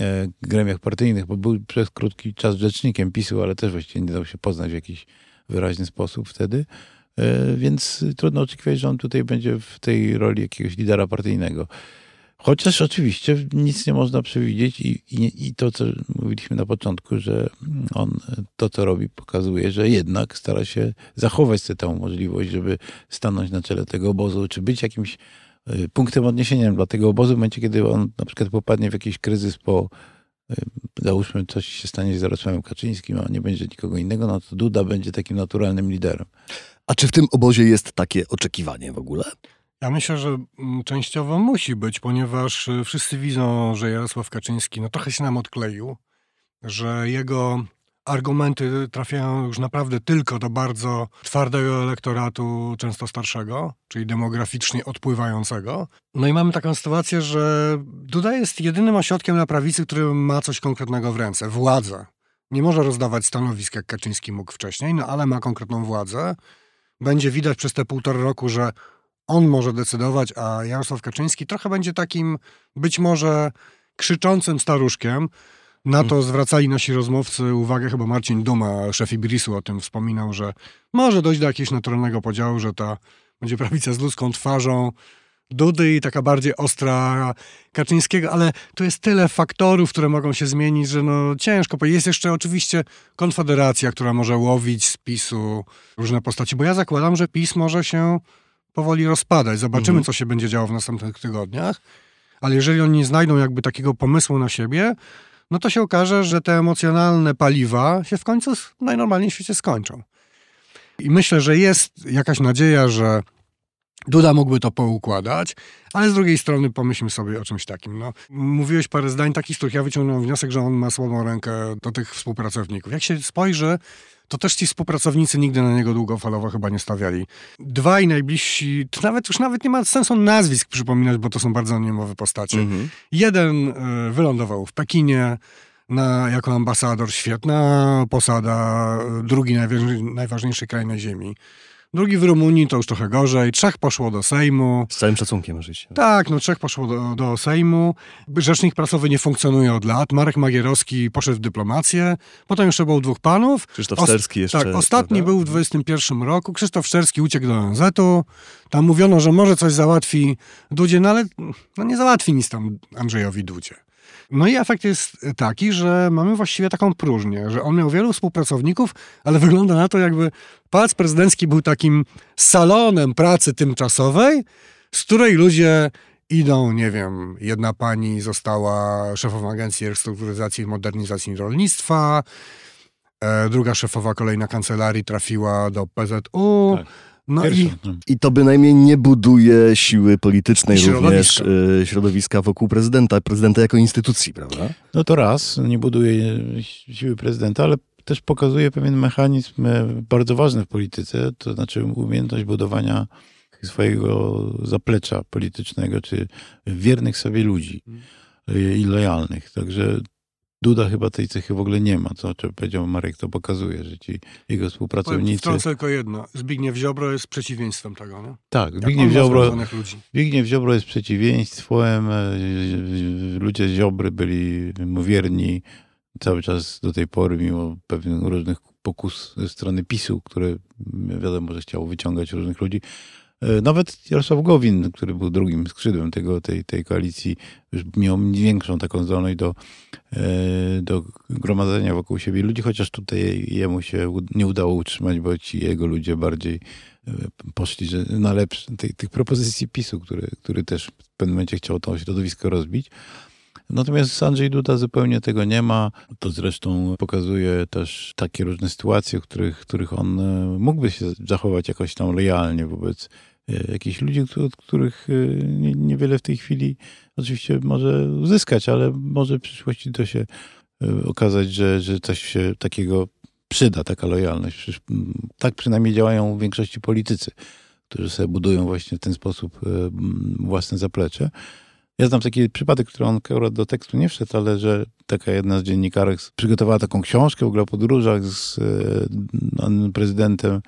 e, gremiach partyjnych, bo był przez krótki czas rzecznikiem PiSu, ale też właściwie nie dał się poznać w jakiś wyraźny sposób wtedy. E, więc trudno oczekiwać, że on tutaj będzie w tej roli jakiegoś lidera partyjnego. Chociaż oczywiście nic nie można przewidzieć i, i, i, to, co mówiliśmy na początku, że on to, co robi, pokazuje, że jednak stara się zachować tę możliwość, żeby stanąć na czele tego obozu, czy być jakimś y, punktem odniesienia dla tego obozu w momencie, kiedy on na przykład popadnie w jakiś kryzys po y, załóżmy coś się stanie z Jarosławem Kaczyńskim, a nie będzie nikogo innego, no to Duda będzie takim naturalnym liderem. A czy w tym obozie jest takie oczekiwanie w ogóle? Ja myślę, że mm, częściowo musi być, ponieważ y, wszyscy widzą, że Jarosław Kaczyński no, trochę się nam odkleił, że jego argumenty trafiają już naprawdę tylko do bardzo twardego elektoratu, często starszego, czyli demograficznie odpływającego. No i mamy taką sytuację, że Duda jest jedynym ośrodkiem na prawicy, który ma coś konkretnego w ręce władzę. Nie może rozdawać stanowisk, jak Kaczyński mógł wcześniej, no ale ma konkretną władzę. Będzie widać przez te półtora roku, że on może decydować, a Jarosław Kaczyński trochę będzie takim być może krzyczącym staruszkiem, na to zwracali nasi rozmówcy uwagę, chyba Marcin Duma, szef Ibrisu o tym wspominał, że może dojść do jakiegoś naturalnego podziału, że ta będzie prawica z ludzką twarzą Dudy i taka bardziej ostra Kaczyńskiego, ale tu jest tyle faktorów, które mogą się zmienić, że no ciężko. Jest jeszcze oczywiście Konfederacja, która może łowić z PiSu różne postaci, bo ja zakładam, że PiS może się powoli rozpadać. Zobaczymy, mhm. co się będzie działo w następnych tygodniach, ale jeżeli oni nie znajdą jakby takiego pomysłu na siebie, no to się okaże, że te emocjonalne paliwa się w końcu w najnormalniej w świecie skończą. I myślę, że jest jakaś nadzieja, że Duda mógłby to poukładać, ale z drugiej strony pomyślmy sobie o czymś takim. No, mówiłeś parę zdań takich, z których ja wyciągnąłem wniosek, że on ma słabą rękę do tych współpracowników. Jak się spojrzy, to też ci współpracownicy nigdy na niego długofalowo chyba nie stawiali. Dwaj najbliżsi, to nawet już nawet nie ma sensu nazwisk przypominać, bo to są bardzo anonimowe postacie. Mhm. Jeden y, wylądował w Pekinie, na, jako ambasador, świetna posada, drugi najważniejszy kraj na ziemi. Drugi w Rumunii to już trochę gorzej. Trzech poszło do Sejmu. Z całym szacunkiem oczywiście. Tak, no trzech poszło do, do Sejmu. Rzecznik prasowy nie funkcjonuje od lat. Marek Magierowski poszedł w dyplomację. Potem jeszcze było dwóch panów. Krzysztof Szczerski jeszcze. Tak, ostatni prawda? był w 21 roku. Krzysztof Szczerski uciekł do ONZ-u. Tam mówiono, że może coś załatwi Dudzie, no ale no nie załatwi nic tam Andrzejowi Dudzie. No i efekt jest taki, że mamy właściwie taką próżnię, że on miał wielu współpracowników, ale wygląda na to, jakby pałac prezydencki był takim salonem pracy tymczasowej, z której ludzie idą, nie wiem, jedna pani została szefową Agencji Restrukturyzacji i Modernizacji Rolnictwa, e, druga szefowa kolejna kancelarii trafiła do PZU. Tak. No i, no. I to bynajmniej nie buduje siły politycznej środowiska. również y, środowiska wokół prezydenta, prezydenta jako instytucji, prawda? No to raz, nie buduje siły prezydenta, ale też pokazuje pewien mechanizm e, bardzo ważny w polityce, to znaczy umiejętność budowania swojego zaplecza politycznego, czy wiernych sobie ludzi mm. i lojalnych. Także Duda chyba tej cechy w ogóle nie ma, co, powiedział Marek, to pokazuje, że ci jego współpracownicy... Wtrącę tylko jedno. Zbigniew Ziobro jest przeciwieństwem tego, nie? Tak, Zbigniew Ziobro, Zbigniew Ziobro jest przeciwieństwem. E, ludzie Ziobry byli mu wierni cały czas do tej pory, mimo pewnych różnych pokus ze strony PiSu, które wiadomo, że chciało wyciągać różnych ludzi. E, nawet Jarosław Gowin, który był drugim skrzydłem tego, tej, tej koalicji, już miał większą taką zdolność do, e, do gromadzenia wokół siebie ludzi, chociaż tutaj jemu się nie udało utrzymać, bo ci jego ludzie bardziej e, poszli na lepsze tych, tych propozycji PiSu, który, który też w pewnym momencie chciał to środowisko rozbić. Natomiast Andrzej Duda zupełnie tego nie ma. To zresztą pokazuje też takie różne sytuacje, w których, których on mógłby się zachować jakoś tam lojalnie wobec jakichś ludzi, od których e, niewiele w tej chwili oczywiście może uzyskać, ale może w przyszłości to się e, okazać, że, że coś się takiego przyda, taka lojalność. Tak przynajmniej działają w większości politycy, którzy sobie budują właśnie w ten sposób własne zaplecze. Ja znam taki przypadek, który on akurat do tekstu nie wszedł, ale że taka jedna z dziennikarek przygotowała taką książkę w ogóle o podróżach z prezydentem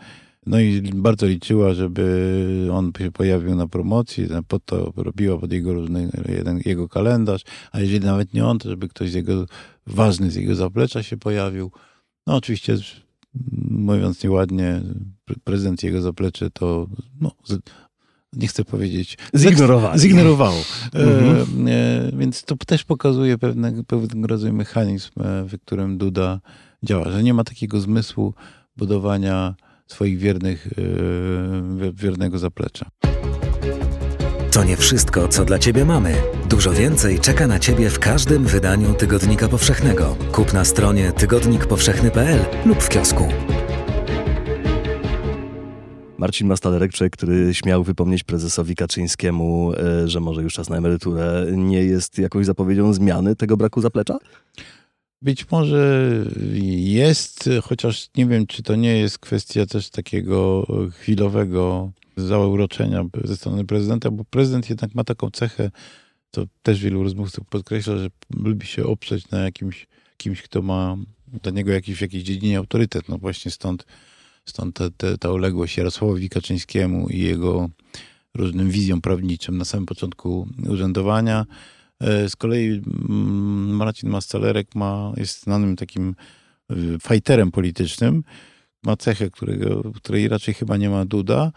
no i bardzo liczyła, żeby on się pojawił na promocji, po to robiła pod jego różny, jeden, jego kalendarz, a jeżeli nawet nie on, to żeby ktoś z jego, ważny z jego zaplecza się pojawił. No oczywiście, mówiąc nieładnie, prezydent jego zaplecze to, no, nie chcę powiedzieć. Zignorował. Zignorowało. Mhm. E, e, więc to też pokazuje pewne, pewnego rodzaju mechanizm, e, w którym Duda działa, że nie ma takiego zmysłu budowania swoich wiernych, e, wiernego zaplecza. To nie wszystko, co dla Ciebie mamy. Dużo więcej czeka na Ciebie w każdym wydaniu Tygodnika Powszechnego. Kup na stronie tygodnikpowszechny.pl lub w kiosku. Marcin Mastalerek, człowiek, który śmiał wypomnieć prezesowi Kaczyńskiemu, e, że może już czas na emeryturę, nie jest jakąś zapowiedzią zmiany tego braku zaplecza? Być może jest, chociaż nie wiem, czy to nie jest kwestia też takiego chwilowego zauroczenia ze strony prezydenta, bo prezydent jednak ma taką cechę, to też wielu rozmówców podkreśla, że lubi się oprzeć na jakimś kimś, kto ma dla niego jakiś w jakiejś dziedzinie autorytet. No właśnie stąd, stąd ta, ta, ta uległość Jarosławowi Kaczyńskiemu i jego różnym wizjom prawniczym na samym początku urzędowania. E, z kolei mm, Marcin Mastalerek ma, jest znanym takim e, fajterem politycznym. Ma cechę, którego, której raczej chyba nie ma Duda.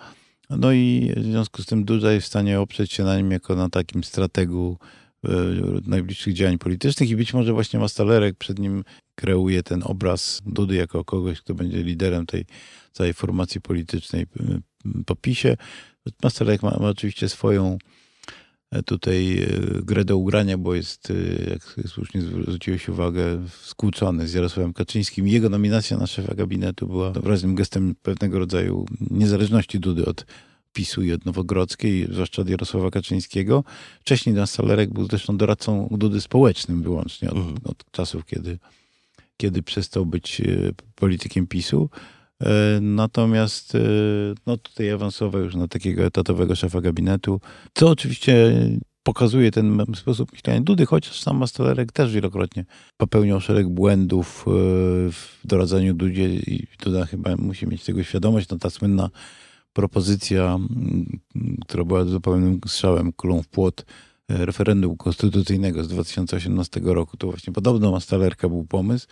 No i w związku z tym Duda jest w stanie oprzeć się na nim jako na takim strategu e, najbliższych działań politycznych i być może właśnie Mastalerek przed nim kreuje ten obraz Dudy jako kogoś, kto będzie liderem tej całej formacji politycznej po PiSie. Mastalerek ma, ma oczywiście swoją tutaj e, grę do ugrania, bo jest, e, jak słusznie zwróciłeś uwagę, skłócony z Jarosławem Kaczyńskim. Jego nominacja na szefa gabinetu była wyraźnym gestem pewnego rodzaju niezależności Dudy od PiSu i od Nowogrodzkiej, zwłaszcza od Jarosława Kaczyńskiego. Wcześniej Dan Salerek był zresztą doradcą Dudy społecznym wyłącznie od, mhm. od czasów, kiedy, kiedy przestał być e, politykiem PiSu. E, natomiast e, no tutaj awansował już na takiego etatowego szefa gabinetu, co oczywiście pokazuje ten sposób myślenia Dudy, chociaż sam Mastolerek też wielokrotnie popełniał szereg błędów e, w doradzaniu Dudzie i Duda chyba musi mieć tego świadomość. No ta słynna propozycja, która była zupełnym strzałem, kulą w płot referendum konstytucyjnego z 2018 roku, to właśnie podobno Mastalerka był pomysł,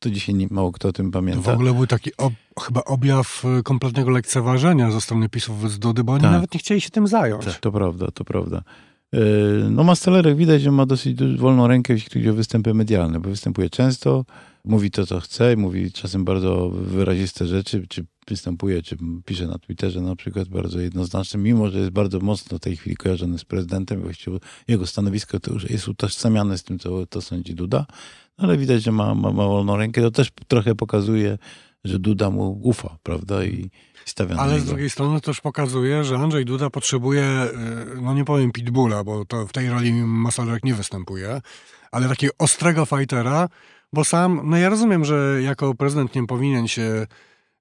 to dzisiaj nie, mało kto o tym pamięta. W ogóle był taki ob, chyba objaw y, kompletnego lekceważenia ze strony PiSów wobec Dudy, bo oni tak. nawet nie chcieli się tym zająć. Tak. To prawda, to prawda. E, no Mastalerek widać, że ma dosyć wolną rękę, jeśli chodzi o występy medialne, bo występuje często, mówi to, co chce, mówi czasem bardzo wyraziste rzeczy, czy występuje, czy pisze na Twitterze na przykład bardzo jednoznacznie, mimo że jest bardzo mocno w tej chwili kojarzony z prezydentem, właściwie jego stanowisko to już jest utożsamiane z tym, co to sądzi Duda, ale widać, że ma, ma, ma wolną rękę. To też trochę pokazuje, że Duda mu ufa, prawda? I stawia Ale z drugiej strony też pokazuje, że Andrzej Duda potrzebuje, y, no nie powiem pitbulla, bo to w tej roli Masalek nie występuje, ale takiego ostrego fightera, bo sam, no ja rozumiem, że jako prezydent nie powinien się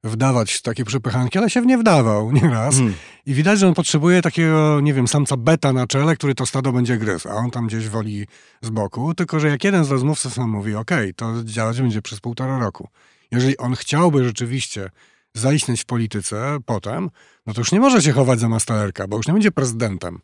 wdawać w takie przepychanki, ale się w nie wdawał nieraz. Hmm. I widać, że on potrzebuje takiego, nie wiem, samca beta na czele, który to stado będzie gryzł, a on tam gdzieś woli z boku. Tylko, że jak jeden z rozmówców sam mówi, okej, okay, to działać będzie przez półtora roku. Jeżeli on chciałby rzeczywiście zaistnieć w polityce potem, no to już nie może się chować za mastalerka, bo już nie będzie prezydentem.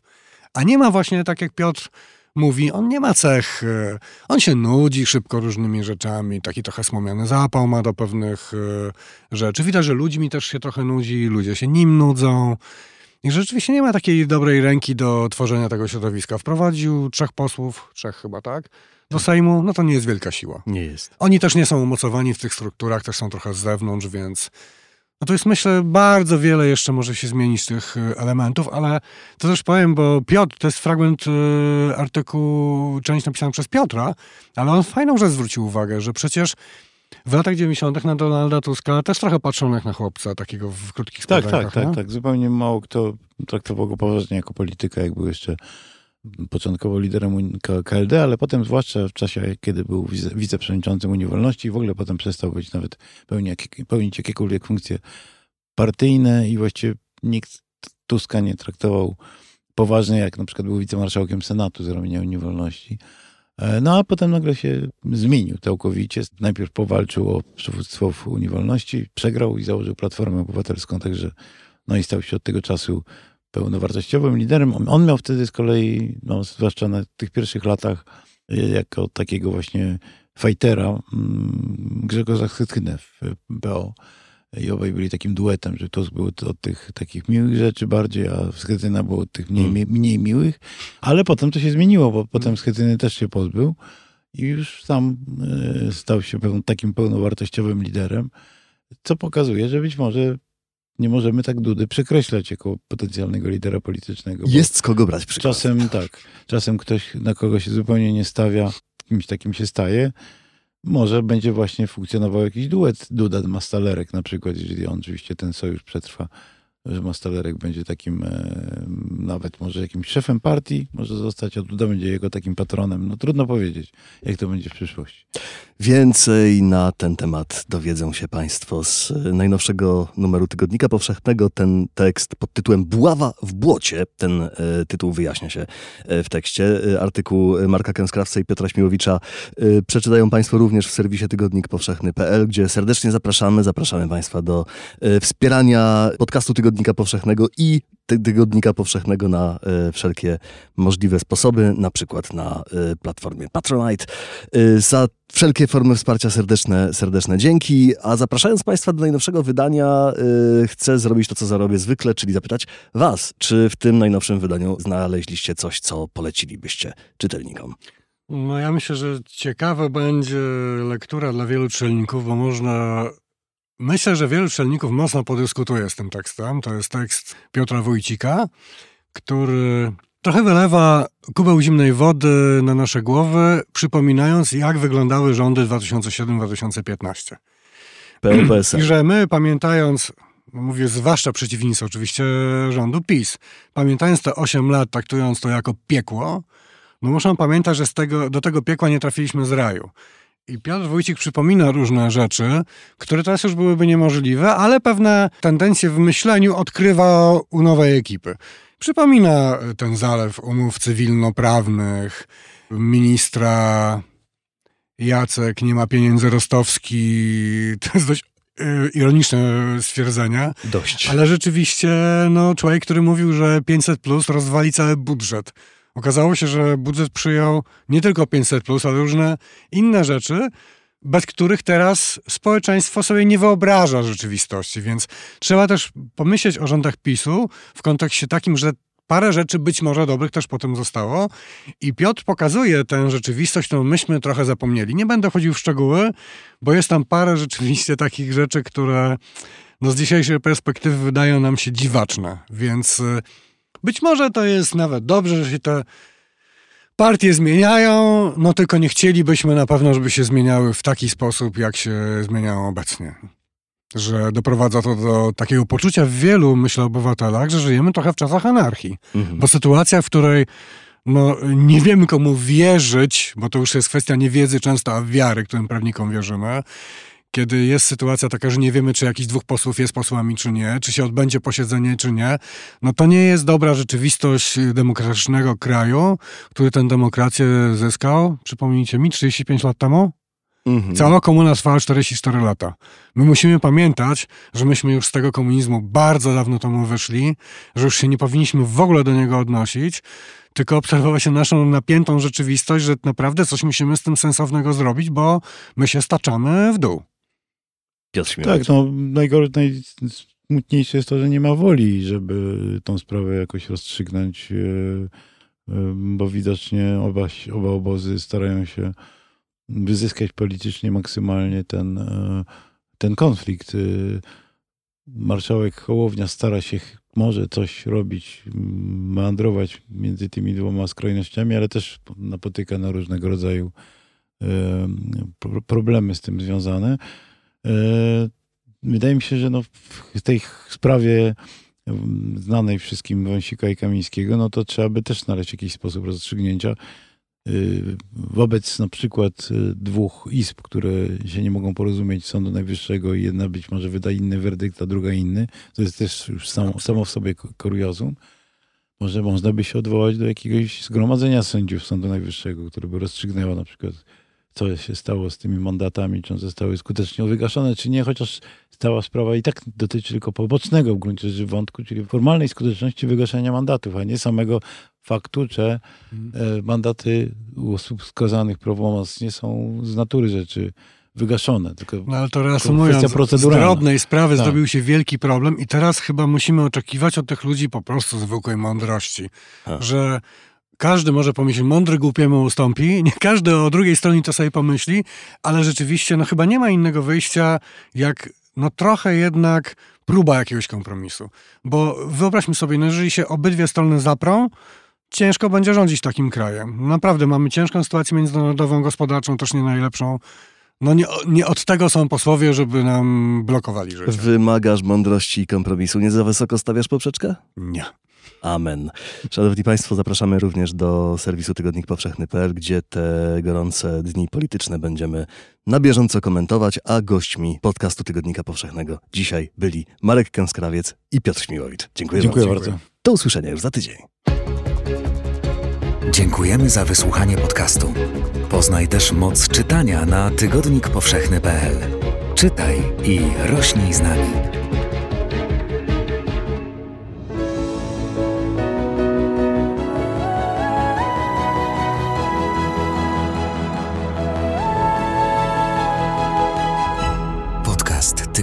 A nie ma właśnie, tak jak Piotr mówi, on nie ma cech, e, on się nudzi szybko różnymi rzeczami, taki trochę słomiany zapał ma do pewnych e, rzeczy. Widać, że ludźmi też się trochę nudzi, ludzie się nim nudzą. I rzeczywiście nie ma takiej dobrej ręki do tworzenia tego środowiska. Wprowadził trzech posłów, trzech chyba, tak? Do Sejmu, no to nie jest wielka siła. Nie jest. Oni też nie są umocowani w tych strukturach, też są trochę z zewnątrz, więc no to jest myślę bardzo wiele jeszcze może się zmienić tych y, elementów, ale to też powiem, bo Piotr, to jest fragment y, artykułu, część napisana przez Piotra, ale on fajną rzecz zwrócił uwagę, że przecież w latach 90. na Donalda Tuska też trochę patrzono jak na chłopca, takiego w krótkich tak, Tak, tak, tak. Zupełnie mało kto traktował go poważnie jako polityka, jak był jeszcze początkowo liderem KLD, ale potem zwłaszcza w czasie, kiedy był wiceprzewodniczącym Unii Wolności w ogóle potem przestał być nawet pełnić, pełnić jakiekolwiek funkcje partyjne i właściwie nikt Tuska nie traktował poważnie, jak na przykład był wicemarszałkiem Senatu z ramienia Unii Wolności. E, no a potem nagle się zmienił całkowicie. Najpierw powalczył o przywództwo w Unii Wolności, przegrał i założył Platformę Obywatelską, także no i stał się od tego czasu pełnowartościowym liderem. On miał wtedy z kolei, no, zwłaszcza na tych pierwszych latach, y, jako takiego właśnie fajtera mm, Grzegorza Schytynę w PO. I obaj byli takim duetem, że to było od tych takich miłych rzeczy bardziej, a Schetyna było od tych mniej, mm. mniej miłych. Ale potem to się zmieniło, bo potem Schetyny też się pozbył i już sam y, stał się takim pełnowartościowym liderem, co pokazuje, że być może nie możemy tak Dudy przekreślać jako potencjalnego lidera politycznego. Jest z kogo brać przykład. Czasem tak, czasem ktoś, na kogo się zupełnie nie stawia, kimś takim się staje. Może będzie właśnie funkcjonował jakiś duet Duda Mastalerek na przykład, jeżeli on oczywiście ten sojusz przetrwa że Mastalerek będzie takim e, nawet może jakimś szefem partii, może zostać, a Duda będzie jego takim patronem. No trudno powiedzieć, jak to będzie w przyszłości. Więcej na ten temat dowiedzą się Państwo z najnowszego numeru Tygodnika Powszechnego. Ten tekst pod tytułem Buława w błocie, ten e, tytuł wyjaśnia się e, w tekście. E, artykuł Marka Kęskrawca i Piotra Śmiłowicza e, przeczytają Państwo również w serwisie tygodnikpowszechny.pl, gdzie serdecznie zapraszamy. Zapraszamy Państwa do e, wspierania podcastu Tygodnika Powszechnego i Tygodnika Powszechnego na e, wszelkie możliwe sposoby, na przykład na e, platformie Patronite. E, za wszelkie formy wsparcia serdeczne, serdeczne dzięki. A zapraszając Państwa do najnowszego wydania, chcę zrobić to, co zarobię zwykle, czyli zapytać Was, czy w tym najnowszym wydaniu znaleźliście coś, co polecilibyście czytelnikom. No ja myślę, że ciekawa będzie lektura dla wielu czytelników, bo można... Myślę, że wielu czytelników mocno podyskutuje z tym tekstem. To jest tekst Piotra Wójcika, który trochę wylewa kubeł zimnej wody na nasze głowy, przypominając, jak wyglądały rządy 2007-2015. PLPSL. I że my, pamiętając, no mówię zwłaszcza przeciwnicy oczywiście rządu PiS, pamiętając te 8 lat, traktując to jako piekło, no muszą pamiętać, że z tego, do tego piekła nie trafiliśmy z raju. I Piotr Wójcik przypomina różne rzeczy, które teraz już byłyby niemożliwe, ale pewne tendencje w myśleniu odkrywa u nowej ekipy. Przypomina ten zalew umów cywilnoprawnych, ministra Jacek, nie ma pieniędzy Rostowski. To jest dość y, ironiczne stwierdzenie. Dość. Ale rzeczywiście, no, człowiek, który mówił, że 500 plus rozwali cały budżet. Okazało się, że budżet przyjął nie tylko 500 plus, ale różne inne rzeczy, bez których teraz społeczeństwo sobie nie wyobraża rzeczywistości. Więc trzeba też pomyśleć o rządach PiSu w kontekście takim, że parę rzeczy być może dobrych też potem zostało. I Piotr pokazuje tę rzeczywistość, którą myśmy trochę zapomnieli. Nie będę chodził w szczegóły, bo jest tam parę rzeczywiście takich rzeczy, które no z dzisiejszej perspektywy wydają nam się dziwaczne. Więc y, być może to jest nawet dobrze, że się te partie zmieniają, no tylko nie chcielibyśmy na pewno, żeby się zmieniały w taki sposób, jak się zmieniają obecnie. Że doprowadza to do takiego poczucia w wielu, myślę, obywatelach, że żyjemy trochę w czasach anarchii. Mhm. Bo sytuacja, w której no, nie wiemy komu wierzyć, bo to już jest kwestia niewiedzy często, a wiary, którym prawnikom wierzymy, kiedy jest sytuacja taka, że nie wiemy, czy jakiś dwóch posłów jest posłami, czy nie, czy się odbędzie posiedzenie, czy nie, no to nie jest dobra rzeczywistość demokratycznego kraju, który tę demokrację zyskał, przypomnijcie mi, 35 lat temu? Mhm. Cała komuna trwała 44 lata. My musimy pamiętać, że myśmy już z tego komunizmu bardzo dawno temu wyszli, że już się nie powinniśmy w ogóle do niego odnosić, tylko obserwować naszą napiętą rzeczywistość, że naprawdę coś musimy z tym sensownego zrobić, bo my się staczamy w dół. Piotr. Tak, no najgorsze, najsmutniejsze jest to, że nie ma woli, żeby tą sprawę jakoś rozstrzygnąć, e, e, bo widocznie oba, oba obozy starają się wyzyskać politycznie maksymalnie ten, e, ten konflikt. Marszałek Hołownia stara się może coś robić, meandrować między tymi dwoma skrajnościami, ale też napotyka na różnego rodzaju pro- problemy z tym związane. E, Wydaje mi się, że no w tej sprawie em, znanej wszystkim Wąsika i Kamińskiego, no to trzeba by też znaleźć jakiś sposób rozstrzygnięcia y, wobec na przykład y, dwóch izb, które się nie mogą porozumieć Sądu Najwyższego i jedna być może wyda inny werdykt, a druga inny. To jest też już samo, samo w sobie ku- kuriozum. Może można by się odwołać do jakiegoś zgromadzenia sędziów Sądu Najwyższego, które by rozstrzygnęło na przykład co się stało z tymi mandatami, czy one zostały skutecznie wygaszone, czy nie, chociaż cała sprawa i tak dotyczy tylko pobocznego w gruncie rzeczy wątku, czyli formalnej skuteczności wygaszenia mandatów, a nie samego faktu, że e, mandaty u osób skazanych prawomocnie są z natury rzeczy wygaszone. Tylko No ale to reasumując, kwestia z proceduralna. drobnej sprawy Tak. zrobił się wielki problem i teraz chyba musimy oczekiwać od tych ludzi po prostu zwykłej mądrości, A. że każdy może pomyśleć, mądry głupiemu ustąpi, nie każdy o drugiej stronie to sobie pomyśli, ale rzeczywiście no chyba nie ma innego wyjścia, jak no trochę jednak próba jakiegoś kompromisu. Bo wyobraźmy sobie, no jeżeli się obydwie strony zaprą, ciężko będzie rządzić takim krajem. Naprawdę mamy ciężką sytuację międzynarodową, gospodarczą, też nie najlepszą. No nie, nie od tego są posłowie, żeby nam blokowali życie. Wymagasz mądrości i kompromisu. Nie za wysoko stawiasz poprzeczkę? Nie. Amen. Szanowni Państwo, zapraszamy również do serwisu Tygodnik Powszechny.pl, gdzie te gorące dni polityczne będziemy na bieżąco komentować, a gośćmi podcastu Tygodnika Powszechnego dzisiaj byli Marek Kęskrawiec i Piotr Śmiłowicz. Dziękuję, Dziękuję bardzo. bardzo. Do usłyszenia już za tydzień. Dziękujemy za wysłuchanie podcastu. Poznaj też moc czytania na tygodnikpowszechny.pl. Czytaj i rośnij z nami.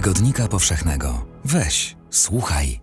Tygodnika Powszechnego. Weź, słuchaj